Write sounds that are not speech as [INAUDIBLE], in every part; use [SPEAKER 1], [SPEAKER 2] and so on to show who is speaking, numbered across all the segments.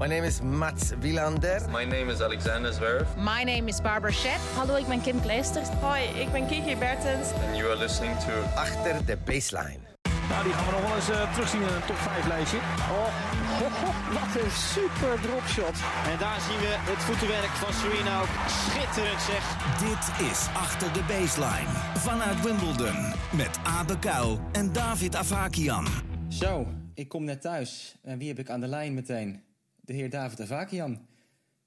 [SPEAKER 1] My name is Mats Wielander.
[SPEAKER 2] My name is Alexander Zverev.
[SPEAKER 3] My name is Barbara Shep.
[SPEAKER 4] Hallo, ik ben Kim Kleisters.
[SPEAKER 5] Hoi, ik ben Kiki Bertens.
[SPEAKER 2] And you are listening to
[SPEAKER 1] Achter de baseline.
[SPEAKER 6] Nou, die gaan we nog wel eens uh, terugzien in een top 5 lijstje. Oh, wat een super dropshot.
[SPEAKER 7] En daar zien we het voetenwerk van Serena ook schitterend zeg.
[SPEAKER 8] Dit is Achter de baseline vanuit Wimbledon met Abe Kuil en David Avakian.
[SPEAKER 9] Zo, ik kom net thuis. En wie heb ik aan de lijn meteen? De heer David Avakian.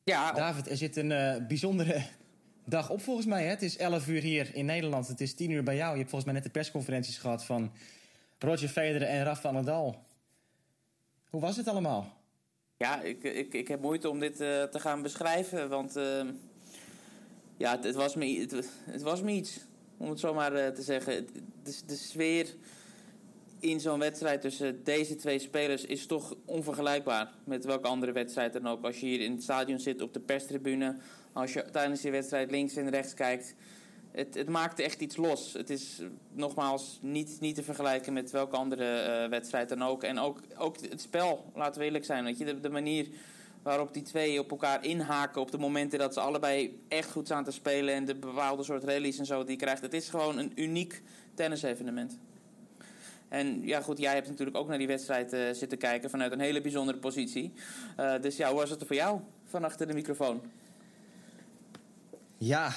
[SPEAKER 10] Ja.
[SPEAKER 9] David, er zit een uh, bijzondere [LAUGHS] dag op volgens mij. Hè? Het is 11 uur hier in Nederland. Het is 10 uur bij jou. Je hebt volgens mij net de persconferenties gehad van Roger Federer en Rafa Nadal. Hoe was het allemaal?
[SPEAKER 10] Ja, ik, ik, ik heb moeite om dit uh, te gaan beschrijven. Want uh, ja, het, het, was me, het, het, was me iets, om het zo maar uh, te zeggen. De, de sfeer in zo'n wedstrijd tussen deze twee spelers is toch onvergelijkbaar met welke andere wedstrijd dan ook. Als je hier in het stadion zit op de perstribune, als je tijdens die wedstrijd links en rechts kijkt. Het, het maakt echt iets los. Het is nogmaals niet, niet te vergelijken met welke andere uh, wedstrijd dan ook. En ook, ook het spel, laten we eerlijk zijn. Weet je, de, de manier waarop die twee op elkaar inhaken op de momenten dat ze allebei echt goed staan te spelen en de bepaalde soort rallies en zo die je krijgt. Het is gewoon een uniek tennisevenement. En ja, goed, jij hebt natuurlijk ook naar die wedstrijd uh, zitten kijken vanuit een hele bijzondere positie. Uh, dus ja, hoe was het er voor jou van achter de microfoon?
[SPEAKER 9] Ja,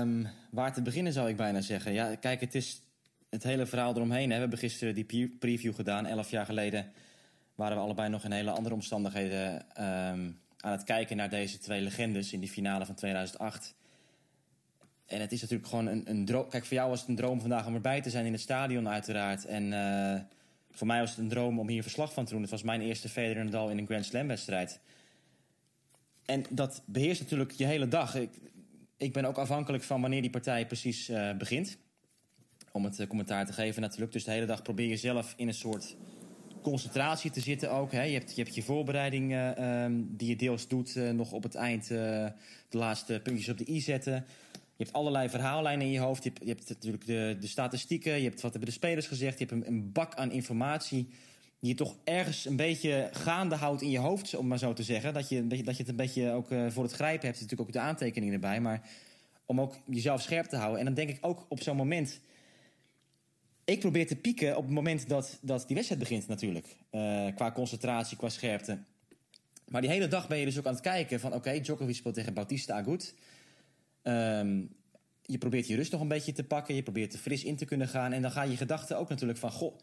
[SPEAKER 9] um, waar te beginnen zou ik bijna zeggen. Ja, kijk, het is het hele verhaal eromheen. Hè. We hebben gisteren die preview gedaan. Elf jaar geleden waren we allebei nog in hele andere omstandigheden um, aan het kijken naar deze twee legendes in die finale van 2008. En het is natuurlijk gewoon een, een droom. Kijk, voor jou was het een droom vandaag om erbij te zijn in het stadion, uiteraard. En uh, voor mij was het een droom om hier verslag van te doen. Het was mijn eerste Federer Nadal in een Grand Slam wedstrijd. En dat beheerst natuurlijk je hele dag. Ik, ik ben ook afhankelijk van wanneer die partij precies uh, begint. Om het uh, commentaar te geven natuurlijk. Dus de hele dag probeer je zelf in een soort concentratie te zitten ook. Hè. Je, hebt, je hebt je voorbereiding um, die je deels doet nog op het eind. de laatste puntjes op de i zetten. Je hebt allerlei verhaallijnen in je hoofd. Je hebt, natuurlijk de, de statistieken. Je hebt wat hebben de spelers gezegd. Je hebt een, bak aan informatie die je toch ergens een beetje gaande houdt in je hoofd, om maar zo te zeggen. Dat je, dat je het een beetje ook uh, voor het grijpen hebt. Natuurlijk ook de aantekeningen erbij. Maar om ook jezelf scherp te houden. En dan denk ik ook op zo'n moment. Ik probeer te pieken op het moment dat, dat die wedstrijd begint, natuurlijk. Uh, qua concentratie, qua scherpte. Maar die hele dag ben je dus ook aan het kijken van... oké, okay, Djokovic speelt tegen Bautista Agut. Um, je probeert je rust nog een beetje te pakken. Je probeert er fris in te kunnen gaan. En dan gaan je gedachten ook natuurlijk van... goh,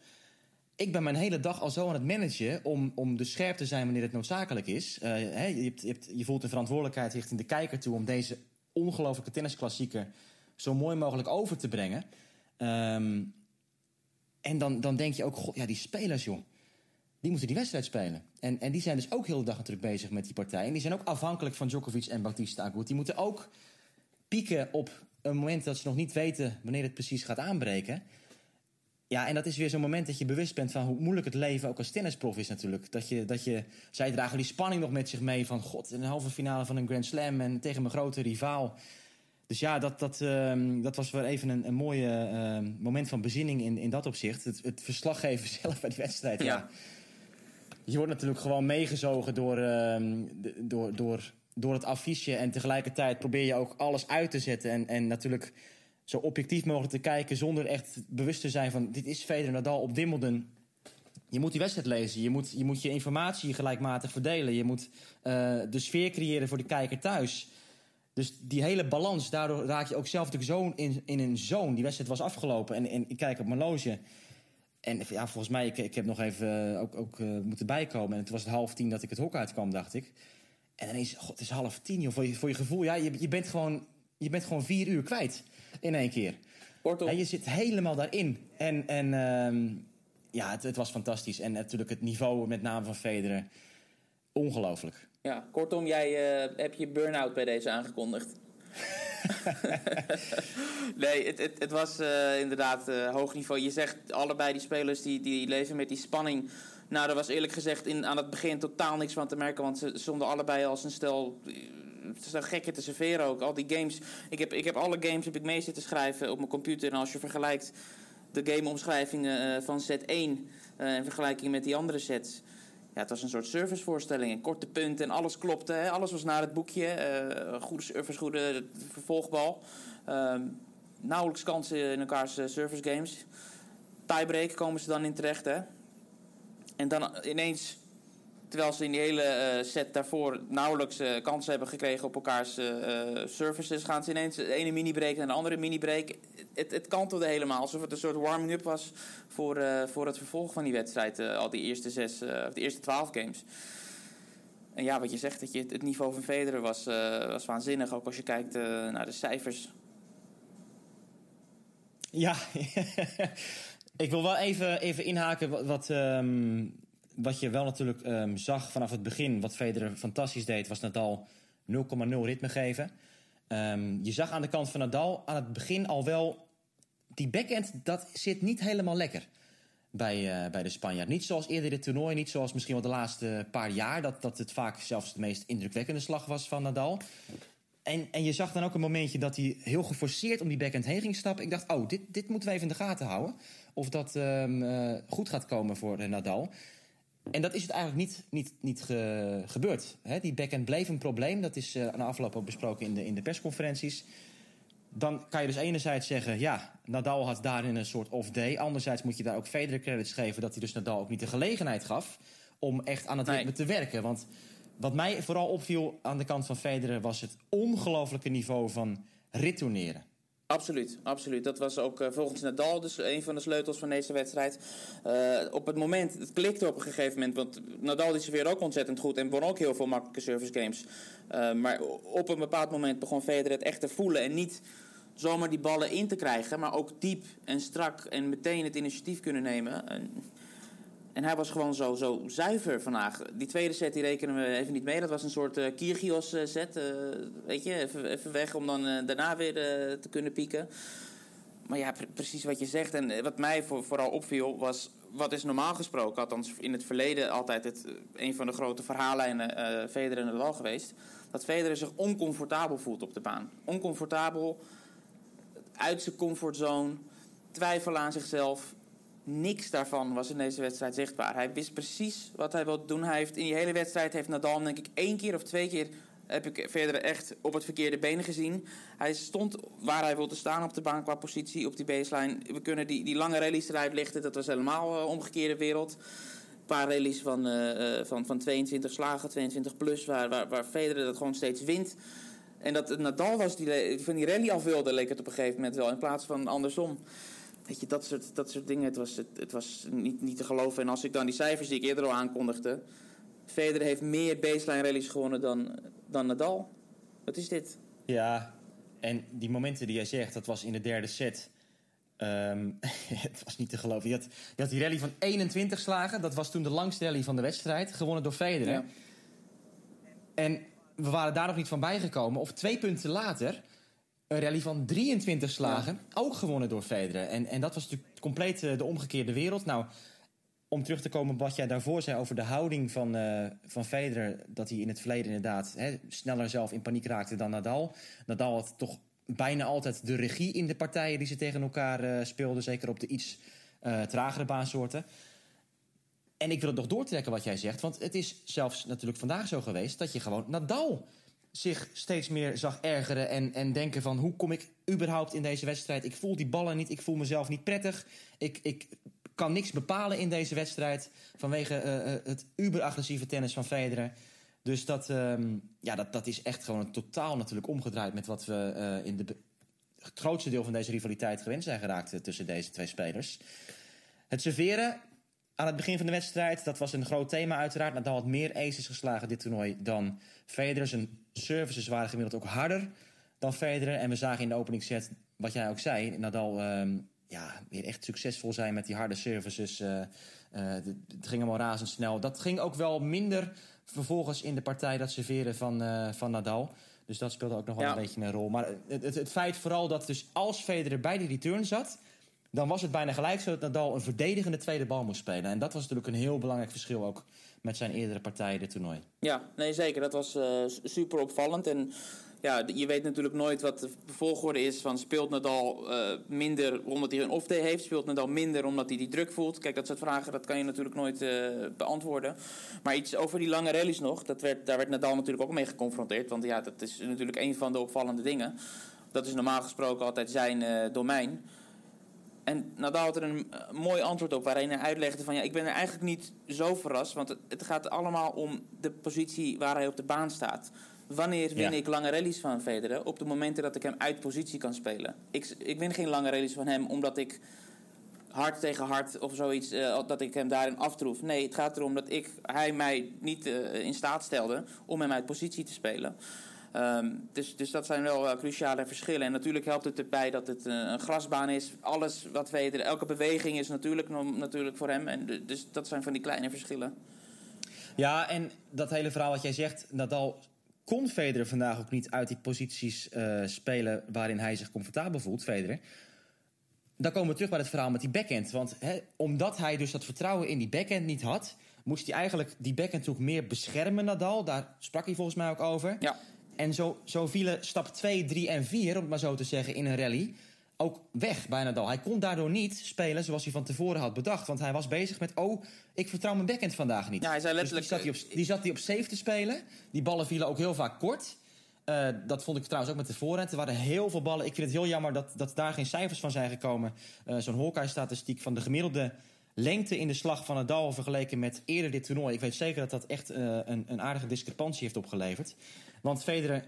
[SPEAKER 9] ik ben mijn hele dag al zo aan het managen... om, om dus scherp te zijn wanneer het noodzakelijk is. Hè, je, hebt, je, voelt een verantwoordelijkheid richting de kijker toe... om deze ongelofelijke tennisklassieker zo mooi mogelijk over te brengen. Um, en dan, dan denk je ook, ja, die spelers, joh. Die moeten die wedstrijd spelen. En, en die zijn dus ook heel de dag natuurlijk bezig met die partij. En die zijn ook afhankelijk van Djokovic en Bautista Agut. Die moeten ook pieken op een moment dat ze nog niet weten wanneer het precies gaat aanbreken. Ja, en dat is weer zo'n moment dat je bewust bent van hoe moeilijk het leven ook als tennisprof is natuurlijk. Dat je, dat je, zij dragen die spanning nog met zich mee van god, een halve finale van een Grand Slam en tegen mijn grote rivaal. Dus ja, dat, dat, uh, dat was weer even een, een mooi uh, moment van bezinning in, in dat opzicht. Het, het verslaggeven [LAUGHS] zelf bij die wedstrijd. Ja. ja. Je wordt natuurlijk gewoon meegezogen door, uh, door, door, door het affiche. En tegelijkertijd probeer je ook alles uit te zetten. En, en natuurlijk zo objectief mogelijk te kijken zonder echt bewust te zijn van... dit is Federer Nadal op Wimbledon. Je moet die wedstrijd lezen. Je moet je, moet je informatie gelijkmatig verdelen. Je moet uh, de sfeer creëren voor de kijker thuis. Dus die hele balans, daardoor raak je ook zelf natuurlijk in, in een zone. Die wedstrijd was afgelopen en, en ik kijk op mijn loge. En ja, volgens mij, ik, ik heb nog even ook, ook uh, moeten bijkomen. En het was het half tien dat ik het hok uitkwam, dacht ik. En dan is god, het is half tien. Joh, voor, je, voor je gevoel, ja, je, je, bent gewoon, je bent gewoon vier uur kwijt in één keer.
[SPEAKER 10] Kortom.
[SPEAKER 9] Ja, je zit helemaal daarin. En, en uh, ja, het, het, was fantastisch. En natuurlijk het niveau, met name van Federer, ongelooflijk.
[SPEAKER 10] Ja, kortom, jij uh, hebt je burn-out bij deze aangekondigd. [LAUGHS] nee, het, het, het was uh, inderdaad uh, hoog niveau. Je zegt allebei die spelers die, die leven met die spanning. Nou, er was eerlijk gezegd in, aan het begin totaal niks van te merken. Want ze stonden allebei als een stel gekken te serveren ook. Al die games. Ik heb, ik heb alle games heb ik mee zitten schrijven op mijn computer. En als je vergelijkt de gameomschrijvingen uh, van set 1 in vergelijking met die andere sets ja, het was een soort servicevoorstelling. En korte punten en alles klopte. Hè? Alles was naar het boekje. Eh, goede service, goede vervolgbal. Ehm, nauwelijks kansen in elkaars service games. Tiebreak komen ze dan in terecht. Hè? En dan ineens Terwijl ze in die hele uh, set daarvoor nauwelijks uh, kansen hebben gekregen op elkaars uh, services, gaan ze ineens de ene mini-break en de andere mini-break. Het, het kantelde helemaal, alsof het een soort warming-up was voor, voor het vervolg van die wedstrijd. al die eerste zes, of de eerste twaalf games. En ja, wat je zegt, dat je, het niveau van Federer was, was waanzinnig. Ook als je kijkt naar de cijfers.
[SPEAKER 9] Ja, [LAUGHS] ik wil wel even, even inhaken wat... wat um wat je wel natuurlijk um, zag vanaf het begin, wat Federer fantastisch deed, was Nadal 0,0 ritme geven. Um, je zag aan de kant van Nadal aan het begin al wel... die backhand, dat zit niet helemaal lekker bij, uh, bij de Spanjaard. Niet zoals eerder dit toernooi, niet zoals misschien wel de laatste paar jaar... dat, dat het vaak zelfs de meest indrukwekkende slag was van Nadal. En, en je zag dan ook een momentje dat hij heel geforceerd om die backhand heen ging stappen. Ik dacht, oh, dit, dit moeten we even in de gaten houden. Of dat um, uh, goed gaat komen voor Nadal. En dat is het eigenlijk niet, niet, niet ge, gebeurd. Hè? Die backhand bleef een probleem. Dat is uh, aan de afloop ook besproken in de, in de persconferenties. Dan kan je dus enerzijds zeggen... ja, Nadal had daarin een soort off-day. Anderzijds moet je daar ook Federer credits geven... dat hij dus Nadal ook niet de gelegenheid gaf... om echt aan het ritme te werken. Want wat mij vooral opviel aan de kant van Federer... was het ongelofelijke niveau van retourneren.
[SPEAKER 10] Absoluut, absoluut. Dat was ook uh, volgens Nadal dus een van de sleutels van deze wedstrijd. Uh, op het moment, het klikte op een gegeven moment, want Nadal is weer ook ontzettend goed en won ook heel veel makkelijke service games. Uh, maar op een bepaald moment begon Federer het echt te voelen en niet zomaar die ballen in te krijgen, maar ook diep en strak en meteen het initiatief kunnen nemen. En en hij was gewoon zo, zo zuiver vandaag. Die tweede set die rekenen we even niet mee. Dat was een soort uh, Kyrgios uh, set. Uh, weet je, even, even, weg om dan daarna weer te kunnen pieken. Maar ja, precies wat je zegt. En wat mij voor, vooral opviel was... Wat is normaal gesproken, althans in het verleden altijd het, een van de grote verhaallijnen uh, Federer en Nadal geweest. Dat Federer zich oncomfortabel voelt op de baan. Oncomfortabel, uit zijn comfortzone, twijfel aan zichzelf Niks daarvan was in deze wedstrijd zichtbaar. Hij wist precies wat hij wilde doen. Hij heeft in die hele wedstrijd heeft Nadal denk ik één keer of twee keer heb ik verder echt op het verkeerde been gezien. Hij stond waar hij wilde staan op de baan qua positie, op die baseline. We kunnen die, die lange rallies eruit lichten. Dat was helemaal uh, omgekeerde wereld. Een paar rallies van, uh, van, van 22 slagen, 22 plus, waar, waar, waar Federer dat gewoon steeds wint. En dat Nadal was die van die rally af wilde, leek het op een gegeven moment wel, in plaats van andersom. Weet je, dat soort, dat soort dingen, het was, het, het was niet, niet te geloven. En als ik dan die cijfers die ik eerder al aankondigde... Federer heeft meer baseline rallies gewonnen dan, dan Nadal. Wat is dit?
[SPEAKER 9] Ja, en die momenten die jij zegt, dat was in de derde set... Um, [LAUGHS] het was niet te geloven. Je had, je had die rally van 21 slagen. Dat was toen de langste rally van de wedstrijd. Gewonnen door Federer. Ja. En we waren daar nog niet van bijgekomen. Of twee punten later een rally van 23 slagen. Ook gewonnen door Federer. En, en dat was natuurlijk compleet uh, de omgekeerde wereld. Nou, om terug te komen op wat jij daarvoor zei over de houding van, uh, van Federer. Dat hij in het verleden inderdaad hè, sneller zelf in paniek raakte dan Nadal. Nadal had toch bijna altijd de regie in de partijen die ze tegen elkaar uh, speelden. Zeker op de iets tragere baansoorten. En ik wil het nog doortrekken wat jij zegt. Want het is zelfs natuurlijk vandaag zo geweest dat je gewoon Nadal zich steeds meer zag ergeren en, en denken van... hoe kom ik überhaupt in deze wedstrijd? Ik voel die ballen niet, ik voel mezelf niet prettig. Ik, ik kan niks bepalen in deze wedstrijd... vanwege uh, het uberagressieve tennis van Federer. Dus dat, um, ja, dat, dat is echt gewoon totaal natuurlijk omgedraaid... met wat we uh, in de, het grootste deel van deze rivaliteit gewend zijn geraakt... tussen deze twee spelers. Het serveren aan het begin van de wedstrijd, dat was een groot thema uiteraard. Nadal had meer aces geslagen dit toernooi dan Federer. Zijn services waren gemiddeld ook harder dan Federer. En we zagen in de openingsset, wat jij ook zei, Nadal um, ja, weer echt succesvol zijn met die harde services. Uh, uh, het ging allemaal razendsnel. Dat ging ook wel minder vervolgens in de partij, dat serveren van, uh, van Nadal. Dus dat speelde ook nog wel ja. een beetje een rol. Maar het, het, het, feit vooral dat dus als Federer bij die return zat dan was het bijna gelijk zo dat Nadal een verdedigende tweede bal moest spelen. En dat was natuurlijk een heel belangrijk verschil ook met zijn eerdere partijen dit toernooi.
[SPEAKER 10] Ja, nee zeker. Dat was uh, super opvallend. En ja, je weet natuurlijk nooit wat de volgorde is van speelt Nadal uh, minder omdat hij een off-day heeft, speelt Nadal minder omdat hij die druk voelt. Kijk, dat soort vragen dat kan je natuurlijk nooit uh, beantwoorden. Maar iets over die lange rallies nog, dat werd, daar werd Nadal natuurlijk ook mee geconfronteerd. Want ja, dat is natuurlijk een van de opvallende dingen. Dat is normaal gesproken altijd zijn domein. En Nadal had er een mooi antwoord op waarin hij uitlegde van ja, ik ben er eigenlijk niet zo verrast, want het, het gaat allemaal om de positie waar hij op de baan staat. Wanneer win
[SPEAKER 9] Ja.
[SPEAKER 10] ik lange rallies van Federer? Op de momenten dat ik hem uit positie kan spelen. Ik, ik win geen lange rallies van hem omdat ik hard tegen hard of zoiets, eh, dat ik hem daarin aftroef. Nee, het gaat erom dat ik, hij mij niet eh, in staat stelde om hem uit positie te spelen. Ehm, dus, dus dat zijn wel eh, cruciale verschillen. En natuurlijk helpt het erbij dat het eh, een grasbaan is. Alles wat Federer, elke beweging is natuurlijk, natuurlijk voor hem. En dus dat zijn van die kleine verschillen.
[SPEAKER 9] Ja, en dat hele verhaal wat jij zegt, Nadal kon Federer vandaag ook niet uit die posities eh, spelen waarin hij zich comfortabel voelt, Federer. Dan komen we terug bij het verhaal met die backhand. Want hè, omdat hij dus dat vertrouwen in die backhand niet had, moest hij eigenlijk die backhandhoek meer beschermen, Nadal. Daar sprak hij volgens mij ook over.
[SPEAKER 10] Ja.
[SPEAKER 9] En zo, zo vielen stap 2, 3 en 4, om het maar zo te zeggen, in een rally ook weg bij Nadal. Hij kon daardoor niet spelen zoals hij van tevoren had bedacht. Want hij was bezig met, oh, ik vertrouw mijn backhand vandaag niet.
[SPEAKER 10] Ja, hij zei letterlijk-
[SPEAKER 9] Dus die, zat hij op, die zat hij op safe te spelen. Die ballen vielen ook heel vaak kort. Eh, dat vond ik trouwens ook met de voorhand. Er waren heel veel ballen. Ik vind het heel jammer dat, dat daar geen cijfers van zijn gekomen. Eh, Zo'n Hawkeye-statistiek van de gemiddelde lengte in de slag van Nadal... vergeleken met eerder dit toernooi. Ik weet zeker dat dat echt eh, een, een aardige discrepantie heeft opgeleverd. Want Federer...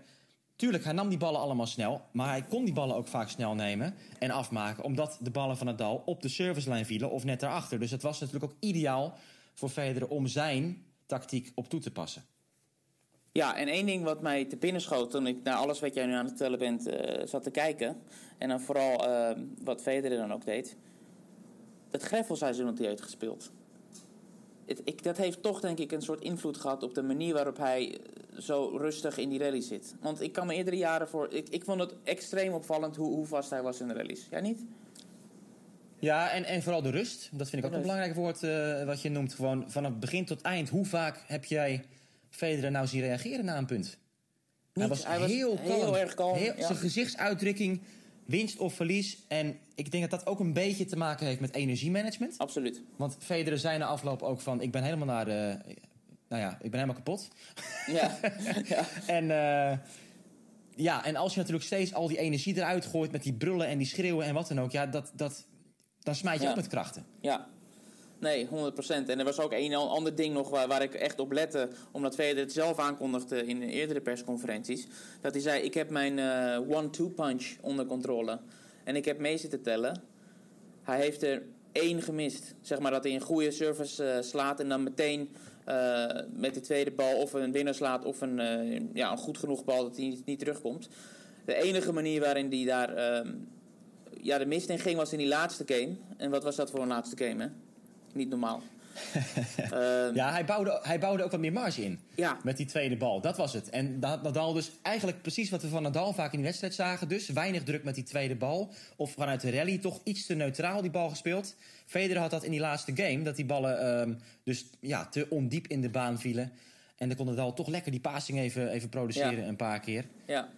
[SPEAKER 9] Tuurlijk, hij nam die ballen allemaal snel. Maar hij kon die ballen ook vaak snel nemen en afmaken. Omdat de ballen van Nadal op de servicelijn vielen of net daarachter. Dus het was natuurlijk ook ideaal voor Federer om zijn tactiek op toe te passen.
[SPEAKER 10] Ja, en één ding wat mij te binnen schoot toen ik naar alles wat jij nu aan het vertellen bent eh, zat te kijken. En dan vooral eh, wat Federer dan ook deed. Het greffelseizoen dat hij heeft gespeeld. Het, ik, dat heeft toch denk ik een soort invloed gehad op de manier waarop hij eh, zo rustig in die rally zit. Want ik kan me eerdere jaren voor... Ik, ik vond het extreem opvallend hoe, hoe vast hij was in de rallies. Jij niet?
[SPEAKER 9] Ja, en, en vooral de rust. Dat vind ik ook een belangrijk woord eh, wat je noemt. Gewoon vanaf begin tot eind. Hoe vaak heb jij Federer nou zien reageren na een punt? hij was,
[SPEAKER 10] Hij was
[SPEAKER 9] heel kalm.
[SPEAKER 10] heel erg kalm,
[SPEAKER 9] Heel-
[SPEAKER 10] ja.
[SPEAKER 9] Zijn gezichtsuitdrukking, winst of verlies. En ik denk dat dat ook een beetje te maken heeft met energiemanagement.
[SPEAKER 10] Absoluut.
[SPEAKER 9] Want Federer zei na afloop ook van... ik ben helemaal naar de... Nou ja, ik ben helemaal kapot.
[SPEAKER 10] Ja. [LAUGHS] ja.
[SPEAKER 9] En, eh, ja, en als je natuurlijk steeds al die energie eruit gooit... met die brullen en die schreeuwen en wat dan ook... Ja, dat, dat, dan smijt je
[SPEAKER 10] Ja.
[SPEAKER 9] ook met krachten.
[SPEAKER 10] Ja, nee, 100%. En er was ook een ander ding nog waar, waar ik echt op lette, omdat Federer het zelf aankondigde in eerdere persconferenties. Dat hij zei: Ik heb mijn eh, one-two punch onder controle. En ik heb mee zitten tellen. Hij heeft er één gemist. Zeg maar dat hij een goede service eh, slaat en dan meteen eh, met de tweede bal of een winnaar slaat of een, ja, een goed genoeg bal dat hij niet, niet terugkomt. De enige manier waarin hij daar ehm, ja, de mist in ging was in die laatste game. En wat was dat voor een laatste game, hè? Niet normaal. [LAUGHS] Ehm,
[SPEAKER 9] Ja, hij bouwde, hij bouwde ook wat meer marge in.
[SPEAKER 10] Ja.
[SPEAKER 9] Met die tweede bal. Dat was het. En da- Nadal dus eigenlijk precies wat we van Nadal vaak in de wedstrijd zagen. Dus weinig druk met die tweede bal. Of vanuit de rally toch iets te neutraal die bal gespeeld. Federer had dat in die laatste game. Dat die ballen ehm, dus ja, te ondiep in de baan vielen. En dan kon Nadal toch lekker die passing even, even produceren
[SPEAKER 10] Ja.
[SPEAKER 9] een paar keer.
[SPEAKER 10] ja,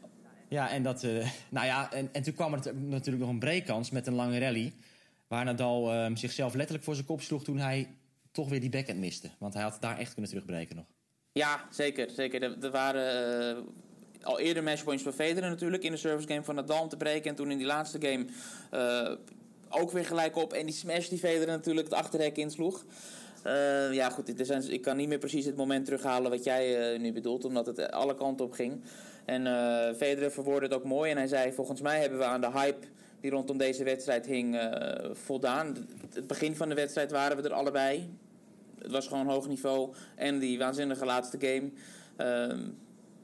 [SPEAKER 9] Ja, en, dat, eh, [LAUGHS] nou ja, en, en toen kwam er natuurlijk nog een breakkans met een lange rally. Waar Nadal ehm, zichzelf letterlijk voor zijn kop sloeg toen hij toch weer die backhand miste. Want hij had daar echt kunnen terugbreken nog.
[SPEAKER 10] ja, zeker. zeker. Er, waren eh, al eerder matchpoints voor Federer natuurlijk in de service game van Nadal om te breken. En toen in die laatste game eh, ook weer gelijk op. En die smash die Federer natuurlijk het achterhek insloeg. Eh, ja, goed, er zijn, ik kan niet meer precies het moment terughalen wat jij nu bedoelt, omdat het alle kanten op ging. En eh Federer verwoordde het ook mooi en hij zei: Volgens mij hebben we aan de hype die rondom deze wedstrijd hing eh, voldaan. Het begin van de wedstrijd waren we er allebei. Het was gewoon hoog niveau. En die waanzinnige laatste game. Ehm,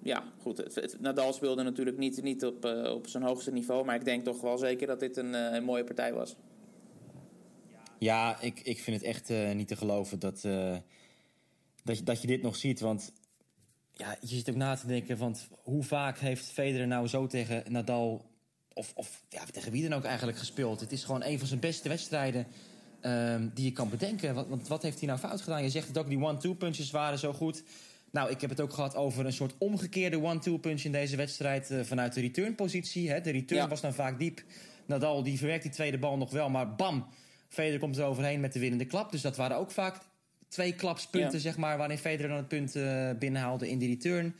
[SPEAKER 10] ja, goed. Nadal speelde natuurlijk niet, niet op, eh, op zijn hoogste niveau. Maar ik denk toch wel zeker dat dit een, eh, een mooie partij was.
[SPEAKER 9] Ja, ik, ik vind het echt niet te geloven dat, dat, je, dat je dit nog ziet. Want ja, je zit ook na te denken, want hoe vaak heeft Federer nou zo tegen Nadal... of, of ja, tegen wie dan ook eigenlijk gespeeld? Het is gewoon een van zijn beste wedstrijden ehm, die je kan bedenken. Want, want wat heeft hij nou fout gedaan? Je zegt het ook, die one-two punches waren zo goed. Nou, ik heb het ook gehad over een soort omgekeerde one-two punch in deze wedstrijd eh, vanuit de returnpositie. Hè. De return
[SPEAKER 10] Ja.
[SPEAKER 9] was dan vaak diep. Nadal die verwerkt die tweede bal nog wel, maar bam, Federer komt er overheen met de winnende klap. Dus dat waren ook vaak twee klapspunten,
[SPEAKER 10] Ja.
[SPEAKER 9] zeg maar, waarin Federer dan het punt eh, binnenhaalde in de return.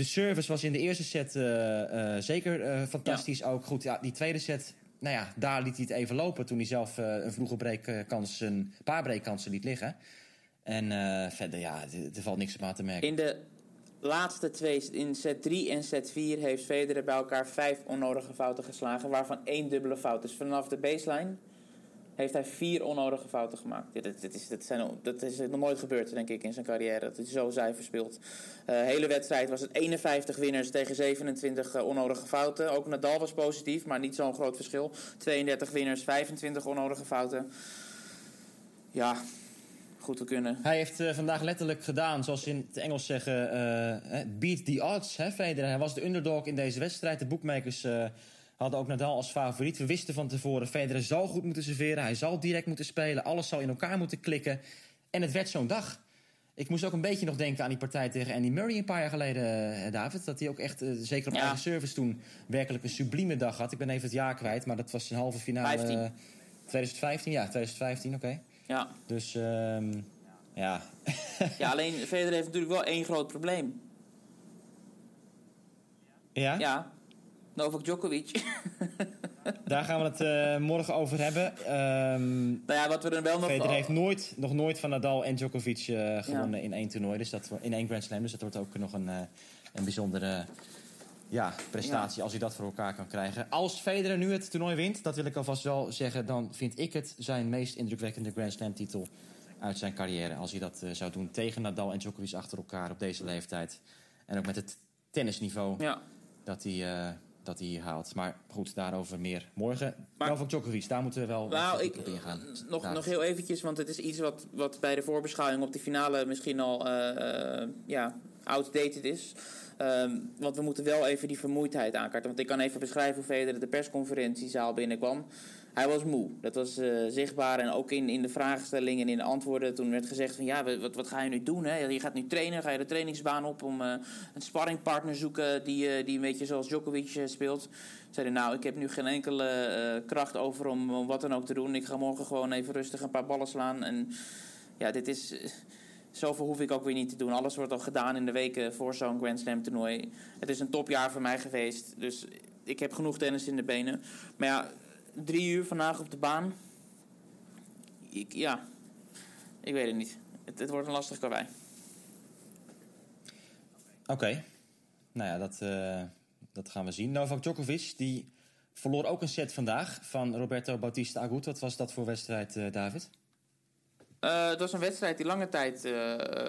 [SPEAKER 9] De service was in de eerste set eh, eh, zeker eh, fantastisch ook. Goed, ja, die tweede set, nou ja, daar liet hij het even lopen toen hij zelf een vroege breekkans, een paar breekkansen liet liggen. En verder, ja, er- er valt niks op aan te merken.
[SPEAKER 10] In de laatste twee, in set 3 en set 4, heeft Federer bij elkaar vijf onnodige fouten geslagen, waarvan één dubbele fout. Dus vanaf de baseline heeft hij vier onnodige fouten gemaakt. Dat, is, zijn, dat is nog nooit gebeurd, denk ik, in zijn carrière. Dat hij zo zuiver speelt. De hele wedstrijd was het 51 winnaars tegen 27 eh, onnodige fouten. Ook Nadal was positief, maar niet zo'n groot verschil. 32 winnaars, 25 onnodige fouten. Ja, goed te kunnen.
[SPEAKER 9] Hij heeft eh, vandaag letterlijk gedaan, zoals ze in het Engels zeggen, eh, eh, beat the odds. Hè, Federer. Hij was de underdog in deze wedstrijd. De boekmakers eh, hadden ook Nadal als favoriet. We wisten van tevoren, Federer zal goed moeten serveren. Hij zal direct moeten spelen. Alles zal in elkaar moeten klikken. En het werd zo'n dag. Ik moest ook een beetje nog denken aan die partij tegen Andy Murray een paar jaar geleden, eh, David. Dat hij ook echt, eh, zeker op
[SPEAKER 10] Ja.
[SPEAKER 9] eigen service toen, werkelijk een sublieme dag had. Ik ben even het jaar kwijt, maar dat was een halve finale...
[SPEAKER 10] 15.
[SPEAKER 9] eh, 2015, ja, 2015, oké.
[SPEAKER 10] Ja.
[SPEAKER 9] Dus, ehm, ja...
[SPEAKER 10] ja, alleen Federer heeft natuurlijk wel één groot probleem.
[SPEAKER 9] ja?
[SPEAKER 10] Ja, Novak Djokovic.
[SPEAKER 9] Daar gaan we het eh, morgen over hebben. Ehm
[SPEAKER 10] nou ja, wat we er wel nog...
[SPEAKER 9] Federer heeft nooit, nog nooit van Nadal en Djokovic eh, gewonnen in één toernooi. Dus dat, in één Grand Slam. Dus dat wordt ook nog een, eh, een bijzondere ja, prestatie als hij dat voor elkaar kan krijgen. Als Federer nu het toernooi wint, dat wil ik alvast wel zeggen... dan vind ik het zijn meest indrukwekkende Grand Slam titel uit zijn carrière. Als hij dat zou doen tegen Nadal en Djokovic achter elkaar op deze leeftijd. En ook met het tennisniveau
[SPEAKER 10] Ja,
[SPEAKER 9] dat hij, dat hij hier haalt. Maar goed, daarover meer morgen.
[SPEAKER 10] Maar-
[SPEAKER 9] Novak Djokovic, daar moeten we wel
[SPEAKER 10] nou, ik,
[SPEAKER 9] op ingaan.
[SPEAKER 10] nog, nog heel eventjes, want het is iets wat, wat bij de voorbeschouwing op die finale misschien al eh, eh, ja, outdated is. Ehm, want we moeten wel even die vermoeidheid aankaarten. Want ik kan even beschrijven hoe Federer de persconferentiezaal binnenkwam. Hij was moe. Dat was eh, zichtbaar. En ook in, in de vraagstellingen en in de antwoorden. Toen werd gezegd van ja, wat, wat ga je nu doen? Hè? Je gaat nu trainen. Ga je de trainingsbaan op om eh, een sparringpartner zoeken die, eh, die een beetje zoals Djokovic speelt. Zeiden nou, ik heb nu geen enkele kracht over om, om wat dan ook te doen. Ik ga morgen gewoon even rustig een paar ballen slaan. En ja, dit is... Zoveel hoef ik ook weer niet te doen. Alles wordt al gedaan in de weken voor zo'n Grand Slam toernooi. Het is een topjaar voor mij geweest. Dus ik heb genoeg tennis in de benen. Maar ja, drie uur vandaag op de baan. Ik, ja, ik weet het niet. Het, het wordt een lastig karwei.
[SPEAKER 9] Oké, nou ja, dat, eh, dat gaan we zien. Novak Djokovic, die verloor ook een set vandaag van Roberto Bautista Agut. Wat was dat voor wedstrijd, eh, David?
[SPEAKER 10] Eh, het was een wedstrijd die lange tijd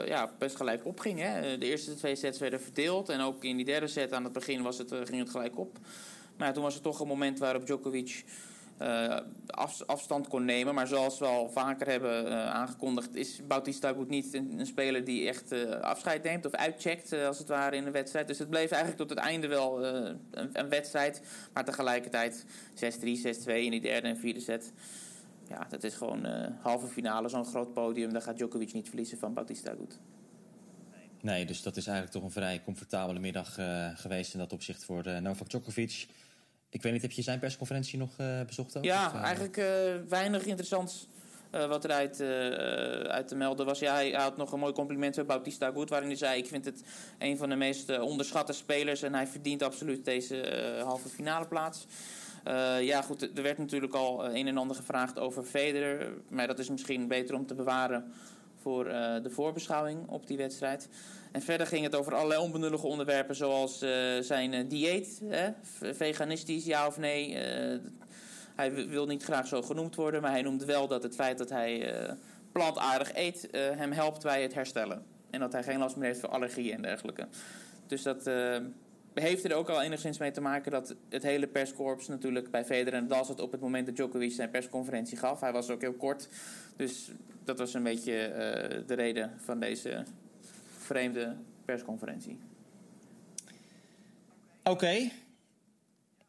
[SPEAKER 10] ja, best gelijk opging. Hè. De eerste twee sets werden verdeeld. En ook in die derde set aan het begin was het, ging het gelijk op. Maar ja, toen was er toch een moment waarop Djokovic af- afstand kon nemen. Maar zoals we al vaker hebben eh, aangekondigd... is Bautista Agut niet een, speler die echt eh, afscheid neemt... of uitcheckt, eh, als het ware, in de wedstrijd. Dus het bleef eigenlijk tot het einde wel eh, een, een wedstrijd. Maar tegelijkertijd 6-3, 6-2 in die derde en vierde set... Ja, dat is gewoon eh, halve finale, zo'n groot podium. Daar gaat Djokovic niet verliezen van Bautista Agut.
[SPEAKER 9] Nee, dus dat is eigenlijk toch een vrij comfortabele middag eh, geweest in dat opzicht voor eh, Novak Djokovic. Ik weet niet, heb je zijn persconferentie nog eh, bezocht? Ook?
[SPEAKER 10] Ja,
[SPEAKER 9] Of, eh,
[SPEAKER 10] eigenlijk eh, weinig interessants wat eruit uit te melden was. Ja, hij, had nog een mooi compliment bij Bautista Agut... waarin hij zei, ik vind het een van de meest onderschatte spelers... en hij verdient absoluut deze halve finale plaats. Ja, goed, er werd natuurlijk al een en ander gevraagd over Federer... maar dat is misschien beter om te bewaren voor eh, de voorbeschouwing op die wedstrijd... En verder ging het over allerlei onbenullige onderwerpen, zoals eh, zijn eh, dieet. Hè? Veganistisch, ja of nee. Hij wil niet graag zo genoemd worden, maar hij noemt wel dat het feit dat hij plantaardig eet hem helpt bij het herstellen. En dat hij geen last meer heeft van allergieën en dergelijke. Dus dat heeft er ook al enigszins mee te maken dat het hele perskorps natuurlijk bij Federer en Nadal op het moment dat Djokovic zijn persconferentie gaf. Hij was ook heel kort. Dus dat was een beetje eh, de reden van deze vreemde persconferentie.
[SPEAKER 9] Oké.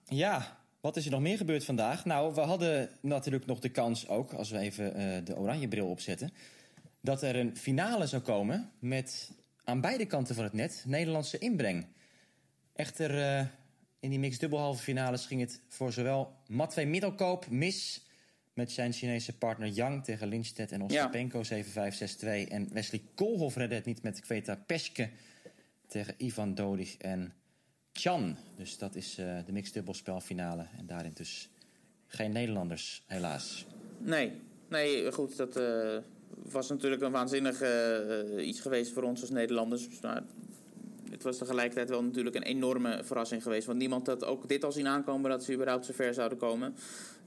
[SPEAKER 9] Ja, wat is er nog meer gebeurd vandaag? Nou, we hadden natuurlijk nog de kans ook, als we even eh, de oranje bril opzetten... dat er een finale zou komen met aan beide kanten van het net Nederlandse inbreng. Echter, eh, in die mixed dubbel halve finales ging het voor zowel Matwee Middelkoop mis met zijn Chinese partner Yang tegen Lindstedt en Ostapenko 7-5, 6-2. En Wesley Koolhof redde het niet met Kveta Peschke tegen Ivan Dodig en Chan. Dus dat is eh, de mixed dubbelspelfinale. En daarin dus geen Nederlanders, helaas.
[SPEAKER 10] Nee, nee goed, dat eh, was natuurlijk een waanzinnig eh, iets geweest voor ons als Nederlanders. Maar het was tegelijkertijd wel natuurlijk een enorme verrassing geweest. Want niemand had ook dit al zien aankomen dat ze überhaupt zo ver zouden komen.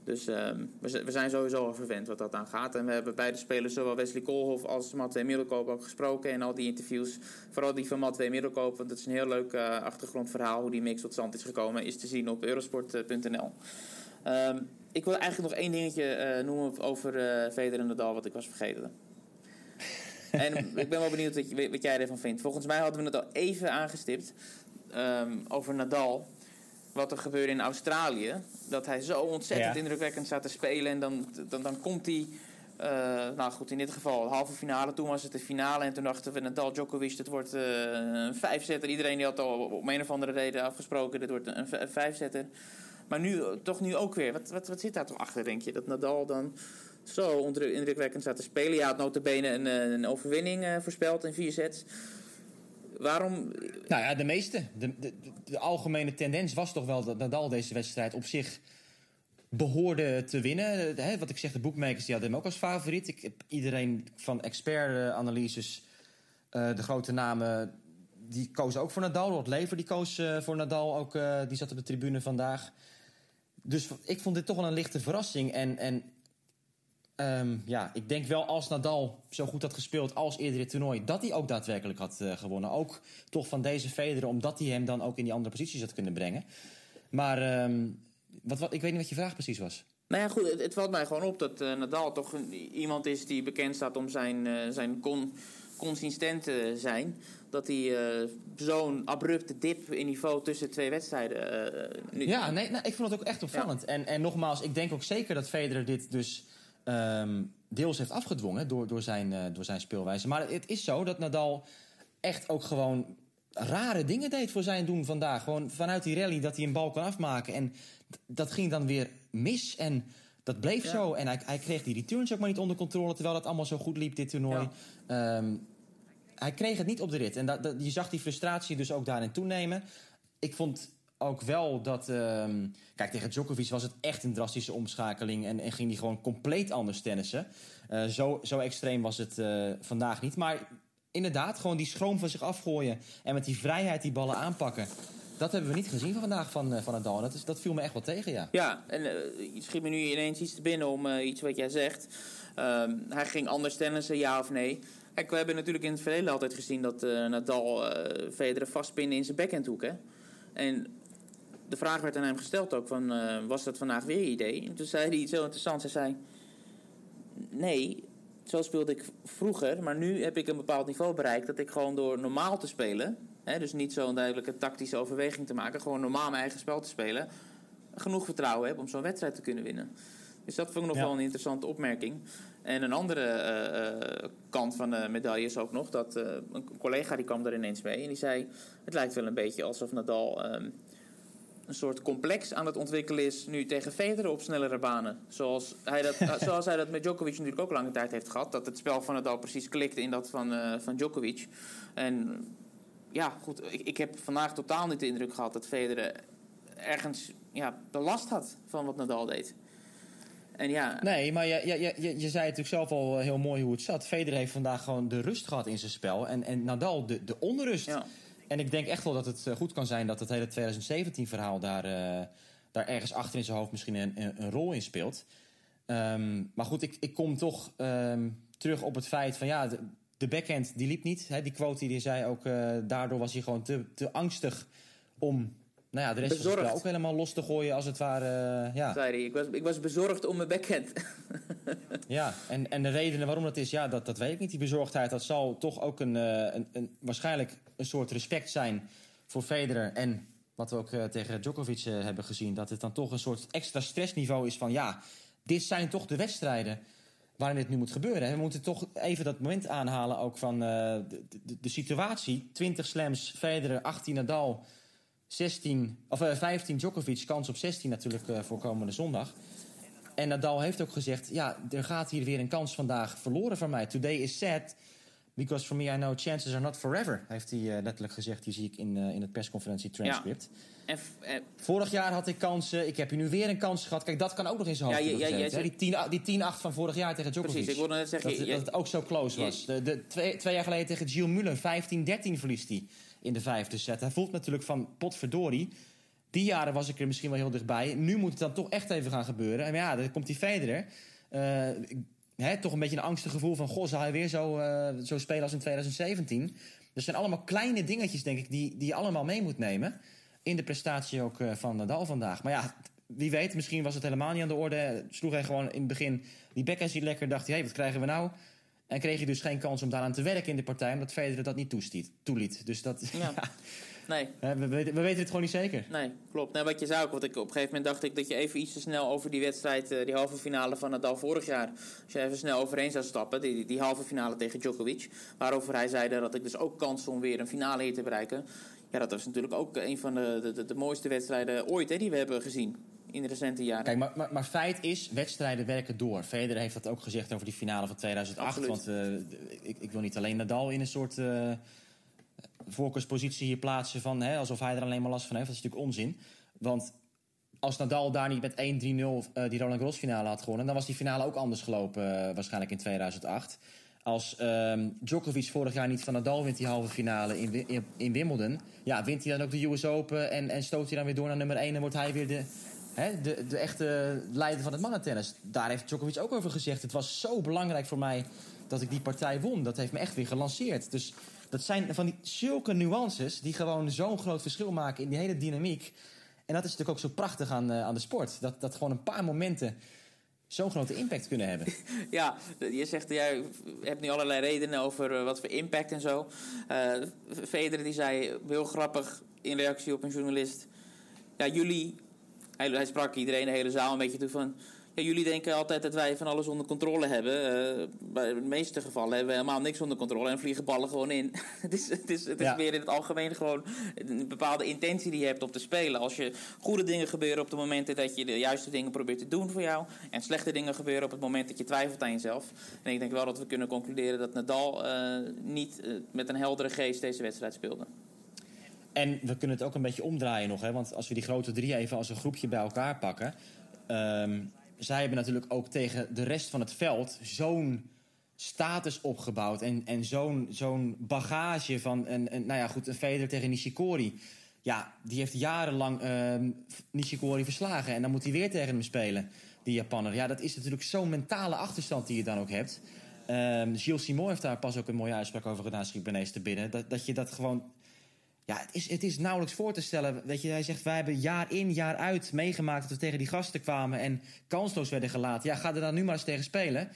[SPEAKER 10] Dus ehm, we, we zijn sowieso al verwend wat dat aan gaat. En we hebben beide spelers, zowel Wesley Koolhof als Matwee Middelkoop, ook gesproken. En al die interviews, vooral die van Matwee Middelkoop. Want het is een heel leuk uh, achtergrondverhaal hoe die mix tot stand is gekomen. Is te zien op eurosport.nl. Ehm, ik wil eigenlijk nog één dingetje uh, noemen over uh, Federer en Nadal, wat ik was vergeten. [LAUGHS] en ik ben wel benieuwd wat, je, wat, jij ervan vindt. Volgens mij hadden we het al even aangestipt um, over Nadal wat er gebeurde in Australië. Dat hij zo ontzettend ja. indrukwekkend staat te spelen. En dan, dan, dan komt hij. Uh, nou goed, in dit geval halve finale. Toen was het de finale. En toen dachten we Nadal Djokovic, het wordt uh, een vijfzetter. Iedereen die had al op een of andere reden afgesproken. Dit wordt een, een vijfzetter. Maar nu, toch nu ook weer. Wat, wat, wat zit daar toch achter, denk je? Dat Nadal dan zo indrukwekkend staat te spelen. Ja, had notabene een, een overwinning uh, voorspeld in vier sets. Waarom?
[SPEAKER 9] Nou ja, de meeste. De, de, de, algemene tendens was toch wel dat Nadal deze wedstrijd op zich behoorde te winnen. Wat ik zeg, de boekmakers die hadden hem ook als favoriet. Ik heb iedereen van expert-analyses, uh, de grote namen, die kozen ook voor Nadal. Rod Lever die koos uh, voor Nadal, ook, uh, die zat op de tribune vandaag. Dus ik vond dit toch wel een lichte verrassing. En, en Um, ja, ik denk wel als Nadal zo goed had gespeeld als eerder dit toernooi... dat hij ook daadwerkelijk had uh, gewonnen. Ook toch van deze Federer, omdat hij hem dan ook in die andere posities had kunnen brengen. Maar um, wat, wat, ik weet niet wat je vraag precies was.
[SPEAKER 10] Nou ja, goed, het, het valt mij gewoon op dat uh, Nadal toch iemand is die bekend staat om zijn, uh, zijn con, consistent te zijn. Dat hij uh, zo'n abrupte dip in niveau tussen twee wedstrijden...
[SPEAKER 9] nu... Ja, nee, nou, ik vond het ook echt opvallend. Ja. En, en nogmaals, ik denk ook zeker dat Federer dit dus... Um, deels heeft afgedwongen door, door, zijn, uh, door zijn speelwijze. Maar het is zo dat Nadal echt ook gewoon rare dingen deed voor zijn doen vandaag. Gewoon vanuit die rally dat hij een bal kan afmaken. En dat ging dan weer mis. En dat bleef ja. zo. En hij, hij, kreeg die returns ook maar niet onder controle... terwijl het allemaal zo goed liep, dit toernooi. Ja. Um, hij kreeg het niet op de rit. En dat, dat, je zag die frustratie dus ook daarin toenemen. Ik vond ook wel dat... Um, kijk, tegen Djokovic was het echt een drastische omschakeling... en, en ging hij gewoon compleet anders tennissen. Uh, zo, zo extreem was het uh, vandaag niet. Maar inderdaad, gewoon die schroom van zich afgooien... en met die vrijheid die ballen aanpakken... Dat hebben we niet gezien van vandaag van, uh, van Nadal. Dat, is, dat viel me echt wel tegen, ja.
[SPEAKER 10] Ja, en uh, schiet me nu ineens iets te binnen om uh, iets wat jij zegt. Um, hij ging anders tennissen, ja of nee? Kijk, we hebben natuurlijk in het verleden altijd gezien... dat Nadal Federer vastpinnen in zijn backhandhoek, hè? En de vraag werd aan hem gesteld ook van, uh, was dat vandaag weer je idee? En toen zei hij iets heel interessants. Hij zei, nee, zo speelde ik vroeger, maar nu heb ik een bepaald niveau bereikt... dat ik gewoon door normaal te spelen, hè, dus niet zo'n duidelijke tactische overweging te maken... gewoon normaal mijn eigen spel te spelen, genoeg vertrouwen heb om zo'n wedstrijd te kunnen winnen. Dus dat vond ik nog ja. wel een interessante opmerking. En een andere uh, uh, kant van de medaille is ook nog dat uh, een collega die kwam er ineens mee en die zei: Het lijkt wel een beetje alsof Nadal um, een soort complex aan het ontwikkelen is nu tegen Federer op snellere banen. Zoals hij dat, [LAUGHS] zoals hij dat met Djokovic natuurlijk ook lange tijd heeft gehad. Dat het spel van Nadal precies klikte in dat van, uh, van Djokovic. En ja, goed, ik, ik heb vandaag totaal niet de indruk gehad dat Federer ergens ja, de last had van wat Nadal deed. En ja,
[SPEAKER 9] nee, maar je, je, je, je zei natuurlijk zelf al heel mooi hoe het zat. Federer heeft vandaag gewoon de rust gehad in zijn spel. En, en Nadal de, de onrust. Ja. En ik denk echt wel dat het goed kan zijn dat het hele 2017-verhaal daar, uh, daar ergens achter in zijn hoofd misschien een, een, rol in speelt. Um, maar goed, ik, ik kom toch um, terug op het feit van ja, de, backhand die liep niet. Hè, die quote die zei ook, uh, daardoor was hij gewoon te, te angstig om nou ja, de rest bezorgd. het spel ook helemaal los te gooien als het ware. Uh, ja.
[SPEAKER 10] Hij, ik was, ik was bezorgd om mijn backhand. [LAUGHS]
[SPEAKER 9] ja, en, en de redenen waarom dat is, ja, dat, dat weet ik niet. Die bezorgdheid, dat zal toch ook een, uh, een, een, waarschijnlijk een soort respect zijn voor Federer. En wat we ook uh, tegen Djokovic hebben gezien, dat het dan toch een soort extra stressniveau is van ja, dit zijn toch de wedstrijden. waarin dit nu moet gebeuren. We moeten toch even dat moment aanhalen ook van uh, de, de, de, situatie. 20 slams, Federer, 18 Nadal, 16, of, uh, 15 Djokovic, kans op 16 natuurlijk uh, voor komende zondag. En Nadal heeft ook gezegd, ja, er gaat hier weer een kans vandaag verloren van mij. Today is sad, because for me I know chances are not forever. Heeft hij uh, letterlijk gezegd, die zie ik in, uh, in het persconferentie transcript. Ja. En, en, vorig jaar had ik kansen, ik heb hier nu weer een kans gehad. Kijk, dat kan ook nog in zijn hoofd ja, ja, ja, Die 10-8 van vorig jaar tegen Djokovic.
[SPEAKER 10] Precies, ik wilde net zeggen...
[SPEAKER 9] Dat, je, dat het ook zo close was. De, de, twee, twee jaar geleden tegen Gilles Muller, 15-13 verliest hij in de vijfde set. Hij voelt natuurlijk van potverdorie... Die jaren was ik er misschien wel heel dichtbij. Nu moet het dan toch echt even gaan gebeuren. En ja, dan komt die Federer. Uh, toch een beetje een angstig gevoel van... goh, zal hij weer zo, uh, zo spelen als in 2017? Er zijn allemaal kleine dingetjes, denk ik... die, die je allemaal mee moet nemen. In de prestatie ook uh, van Nadal vandaag. Maar ja, wie weet, misschien was het helemaal niet aan de orde. Sloeg hij gewoon in het begin die niet lekker. Dacht hij, hey, wat krijgen we nou? En kreeg je dus geen kans om daaraan te werken in de partij... omdat Federer dat niet toestiet, toeliet. Dus dat... Ja. [LAUGHS] ja.
[SPEAKER 10] Nee.
[SPEAKER 9] We, weten, we weten het gewoon niet zeker.
[SPEAKER 10] Nee, klopt. Nee, wat je zei ook, want ik, op een gegeven moment dacht ik dat je even iets te snel over die wedstrijd, die halve finale van Nadal vorig jaar, als je even snel overheen zou stappen, die, die halve finale tegen Djokovic, waarover hij zei dat ik dus ook kans om weer een finale hier te bereiken. Ja, dat was natuurlijk ook een van de, de, de, de mooiste wedstrijden ooit hè, die we hebben gezien in de recente jaren.
[SPEAKER 9] Kijk, maar, maar, maar, feit is, wedstrijden werken door. Federer heeft dat ook gezegd over die finale van 2008. Absoluut. Want uh, ik, ik, wil niet alleen Nadal in een soort uh, voorkeurspositie hier plaatsen... Van, hè, alsof hij er alleen maar last van heeft. Dat is natuurlijk onzin. Want als Nadal daar niet met 1-3-0 uh, die Roland Garros finale had gewonnen... dan was die finale ook anders gelopen uh, waarschijnlijk in 2008. Als um, Djokovic vorig jaar niet van Nadal wint die halve finale in, in, in Wimbledon... ja, wint hij dan ook de US Open en, en stoot hij dan weer door naar nummer 1... en wordt hij weer de, de, de echte leider van het mannentennis. Daar heeft Djokovic ook over gezegd. Het was zo belangrijk voor mij dat ik die partij won. Dat heeft me echt weer gelanceerd. Dus dat zijn van die zulke nuances die gewoon zo'n groot verschil maken in die hele dynamiek. En dat is natuurlijk ook zo prachtig aan, uh, aan de sport. Dat, dat gewoon een paar momenten zo'n grote impact kunnen hebben. [LAUGHS]
[SPEAKER 10] Ja, je zegt, jij hebt nu allerlei redenen over uh, wat voor impact en zo. Uh, Federer die zei heel grappig in reactie op een journalist... Ja, jullie... Hij, hij sprak iedereen, de hele zaal een beetje toe van... Ja, jullie denken altijd dat wij van alles onder controle hebben. Uh, bij de meeste gevallen hebben we helemaal niks onder controle en vliegen ballen gewoon in. [LAUGHS] het is, het is, het is ja. in het algemeen gewoon een bepaalde intentie die je hebt om te spelen. Als je goede dingen gebeuren op de momenten dat je de juiste dingen probeert te doen voor jou. En slechte dingen gebeuren op het moment dat je twijfelt aan jezelf. En ik denk wel dat we kunnen concluderen dat Nadal uh, niet uh, met een heldere geest deze wedstrijd speelde.
[SPEAKER 9] En we kunnen het ook een beetje omdraaien nog. Hè? Want als we die grote drie even als een groepje bij elkaar pakken. Um, zij hebben natuurlijk ook tegen de rest van het veld zo'n status opgebouwd. En, en zo'n zo'n bagage van een, een, nou ja, goed, een Federer tegen Nishikori. Ja, die heeft jarenlang uh, Nishikori verslagen. En dan moet hij weer tegen hem spelen, die Japanner. Ja, dat is natuurlijk zo'n mentale achterstand die je dan ook hebt. Um, Gilles Simon heeft daar pas ook een mooie uitspraak over gedaan, schiet Benees te binnen. Dat, dat je dat gewoon ja, het is, het is nauwelijks voor te stellen. Weet je, hij zegt, wij hebben jaar in, jaar uit meegemaakt... dat we tegen die gasten kwamen en kansloos werden gelaten. Ja, ga er dan nu maar eens tegen spelen.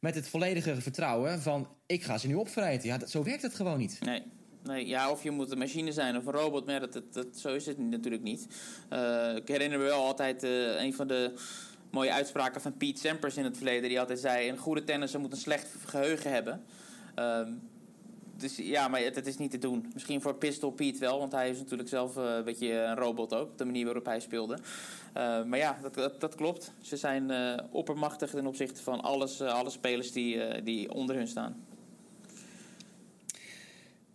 [SPEAKER 9] Met het volledige vertrouwen van, ik ga ze nu opvreten. Ja, dat, zo werkt het gewoon niet.
[SPEAKER 10] Nee. Nee, ja, of je moet een machine zijn of een robot, maar dat, dat, zo is het natuurlijk niet. Uh, ik herinner me wel altijd uh, een van de mooie uitspraken van Pete Sampras in het verleden. Die altijd zei, een goede tennisser moet een slecht geheugen hebben. Uh, dus ja, maar het, is niet te doen. Misschien voor Pistol Pete wel, want hij is natuurlijk zelf uh, een beetje een robot ook. De manier waarop hij speelde. Uh, maar ja, dat, dat, klopt. Ze zijn uh, oppermachtig ten opzichte van alles, alle spelers die, die onder hun staan.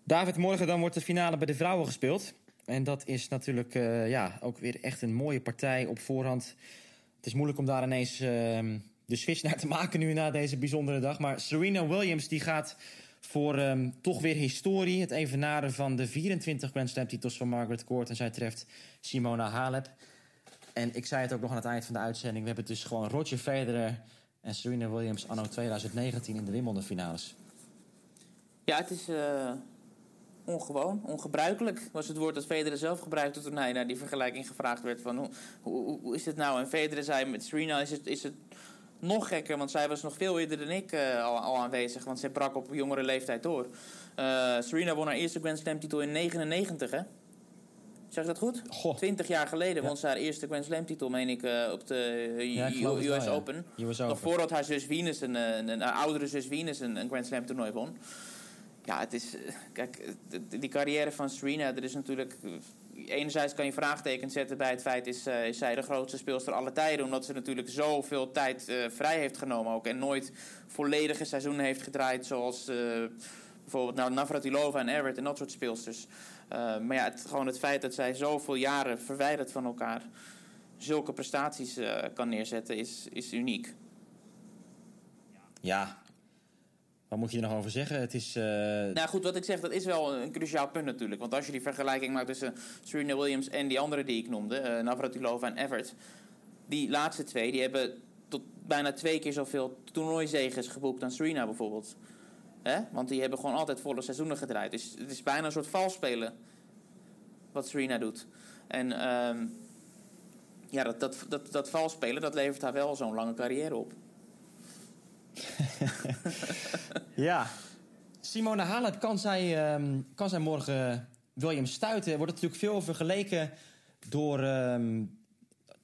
[SPEAKER 9] David, morgen dan wordt de finale bij de vrouwen gespeeld. En dat is natuurlijk ja, ook weer echt een mooie partij op voorhand. Het is moeilijk om daar ineens ehm, de switch naar te maken nu na deze bijzondere dag. Maar Serena Williams die gaat voor um, toch weer historie. Het evenaren van de 24 Grand Slam titels van Margaret Court. En zij treft Simona Halep. En ik zei het ook nog aan het eind van de uitzending. We hebben dus gewoon Roger Federer en Serena Williams anno 2019 in de Wimbledon finales.
[SPEAKER 10] Ja, het is uh, ongewoon, ongebruikelijk. Was het woord dat Federer zelf gebruikte toen hij naar die vergelijking gevraagd werd. Van hoe, hoe, hoe is het nou? En Federer zei met Serena is het, is het nog gekker, want zij was nog veel eerder dan ik uh, al, al, aanwezig. Want zij brak op jongere leeftijd door. Uh, Serena won haar eerste Grand Slam titel in 99, hè? Zeg ik dat goed?
[SPEAKER 9] Goh.
[SPEAKER 10] 20 jaar geleden won ze haar eerste Grand Slam titel, meen ik, eh, op de eh,
[SPEAKER 9] Ja,
[SPEAKER 10] US
[SPEAKER 9] wel, ja.
[SPEAKER 10] Open.
[SPEAKER 9] US
[SPEAKER 10] Nog voordat haar zus Venus, een, eh, een, een, haar oudere zus Venus, een, een Grand Slam toernooi won. Ja, het is. eh, Kijk, eh, die carrière van Serena, er is natuurlijk. Enerzijds kan je vraagtekens zetten bij het feit: is, eh, is zij de grootste speelster aller tijden? Omdat ze natuurlijk zoveel tijd eh, vrij heeft genomen ook. En nooit volledige seizoenen heeft gedraaid. Zoals eh, bijvoorbeeld nou, Navratilova en Everett en dat soort speelsters. Maar ja, het, gewoon het feit dat zij zoveel jaren verwijderd van elkaar. zulke prestaties kan neerzetten, is, is uniek.
[SPEAKER 9] Ja, wat moet je er nog over zeggen? Het is... eh,
[SPEAKER 10] Nou goed, wat ik zeg, dat is wel een cruciaal punt natuurlijk. Want als je die vergelijking maakt tussen Serena Williams en die andere die ik noemde, eh Navratilova en Everett. Die laatste twee, die hebben tot bijna twee keer zoveel toernooizeges geboekt dan Serena bijvoorbeeld. Hè? Want die hebben gewoon altijd volle seizoenen gedraaid. Dus het is bijna een soort valspelen wat Serena doet. En ehm, ja, dat, dat, dat, dat valspelen, dat levert haar wel zo'n lange carrière op. [LAUGHS]
[SPEAKER 9] Ja. Simone Halep, kan zij, ehm, kan zij morgen Williams stuiten? Wordt het natuurlijk veel vergeleken door... ehm,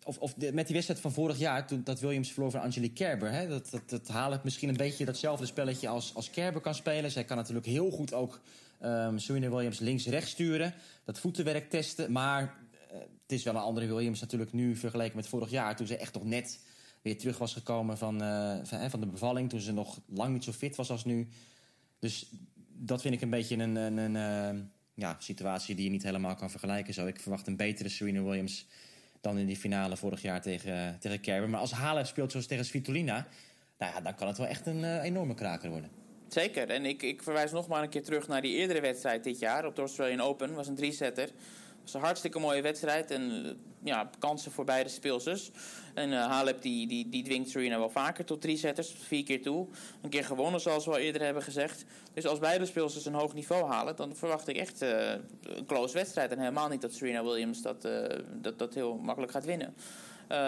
[SPEAKER 9] of, of de- met die wedstrijd van vorig jaar, toen dat Williams verloor van Angelique Kerber. Hè? Dat, dat, dat Halep misschien een beetje datzelfde spelletje als, als Kerber kan spelen. Zij kan natuurlijk heel goed ook ehm Serena Williams links-rechts sturen. Dat voetenwerk testen. Maar eh, het is wel een andere Williams natuurlijk nu vergeleken met vorig jaar. Toen ze echt nog net weer terug was gekomen van, eh, van, van de bevalling. Toen ze nog lang niet zo fit was als nu. Dus dat vind ik een beetje een, een, een eh, ja, situatie die je niet helemaal kan vergelijken. Zo. Ik verwacht een betere Serena Williams dan in die finale vorig jaar tegen, tegen Kerber. Maar als Halep speelt zoals tegen Svitolina... Nou ja, dan kan het wel echt een eh, enorme kraker worden.
[SPEAKER 10] Zeker. En ik, ik verwijs nog maar een keer terug naar die eerdere wedstrijd dit jaar op de Australian Open. was een drie-setter. Was een hartstikke mooie wedstrijd. En eh, ja, kansen voor beide speelsters. En eh Halep die, die, die dwingt Serena wel vaker tot drie setters. Vier keer toe. Een keer gewonnen, zoals we al eerder hebben gezegd. Dus als beide speelsters een hoog niveau halen... dan verwacht ik echt eh, een close wedstrijd. En helemaal niet dat Serena Williams dat, dat, dat heel makkelijk gaat winnen.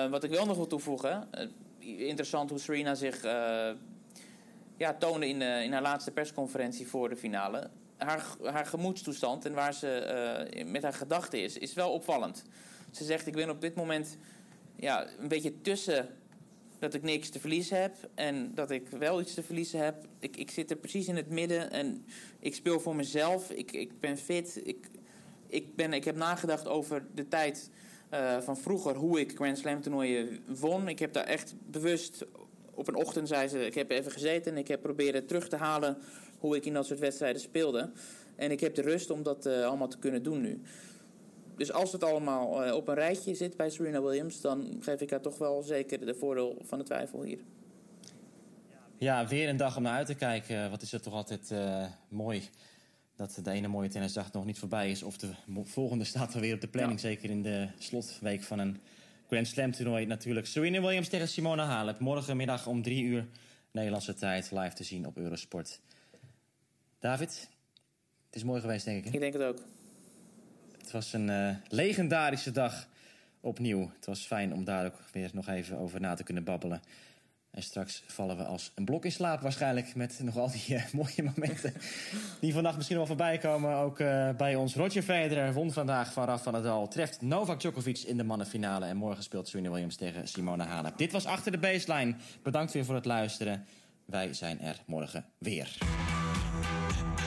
[SPEAKER 10] Wat ik wel nog wil toevoegen... interessant hoe Serena zich... ja, toonde in, in haar laatste persconferentie voor de finale. Haar, haar gemoedstoestand en waar ze eh, met haar gedachten is, is wel opvallend. Ze zegt: Ik ben op dit moment ja, een beetje tussen dat ik niks te verliezen heb en dat ik wel iets te verliezen heb. Ik, ik zit er precies in het midden en ik speel voor mezelf. Ik, ik ben fit. Ik, ik, ben, ik heb nagedacht over de tijd eh, van vroeger, hoe ik Grand Slam toernooien won. Ik heb daar echt bewust op een ochtend zei ze: Ik heb even gezeten en ik heb proberen terug te halen hoe ik in dat soort wedstrijden speelde. En ik heb de rust om dat eh, allemaal te kunnen doen nu. Dus als het allemaal eh, op een rijtje zit bij Serena Williams, dan geef ik haar toch wel zeker de voordeel van de twijfel hier.
[SPEAKER 9] Ja, weer een dag om naar uit te kijken. Wat is het toch altijd eh, mooi dat de ene mooie tennisdag nog niet voorbij is. Of de volgende staat alweer op de planning. Zeker in de slotweek van een Grand Slam toernooi natuurlijk. Serena Williams tegen Simona Halep. Morgenmiddag om drie uur Nederlandse tijd live te zien op Eurosport. David, het is mooi geweest denk ik. hè?
[SPEAKER 10] Ik denk het ook.
[SPEAKER 9] Het was een eh, legendarische dag opnieuw. Het was fijn om daar ook weer nog even over na te kunnen babbelen. En straks vallen we als een blok in slaap waarschijnlijk... met nog al die eh, [LAUGHS] mooie momenten die vannacht misschien wel voorbij komen. Ook eh, bij ons. Roger Federer won vandaag van Raf van der Dal. Treft Novak Djokovic in de mannenfinale. En morgen speelt Serena Williams tegen Simona Halep. Dit was Achter de Baseline. Bedankt weer voor het luisteren. Wij zijn er morgen weer. and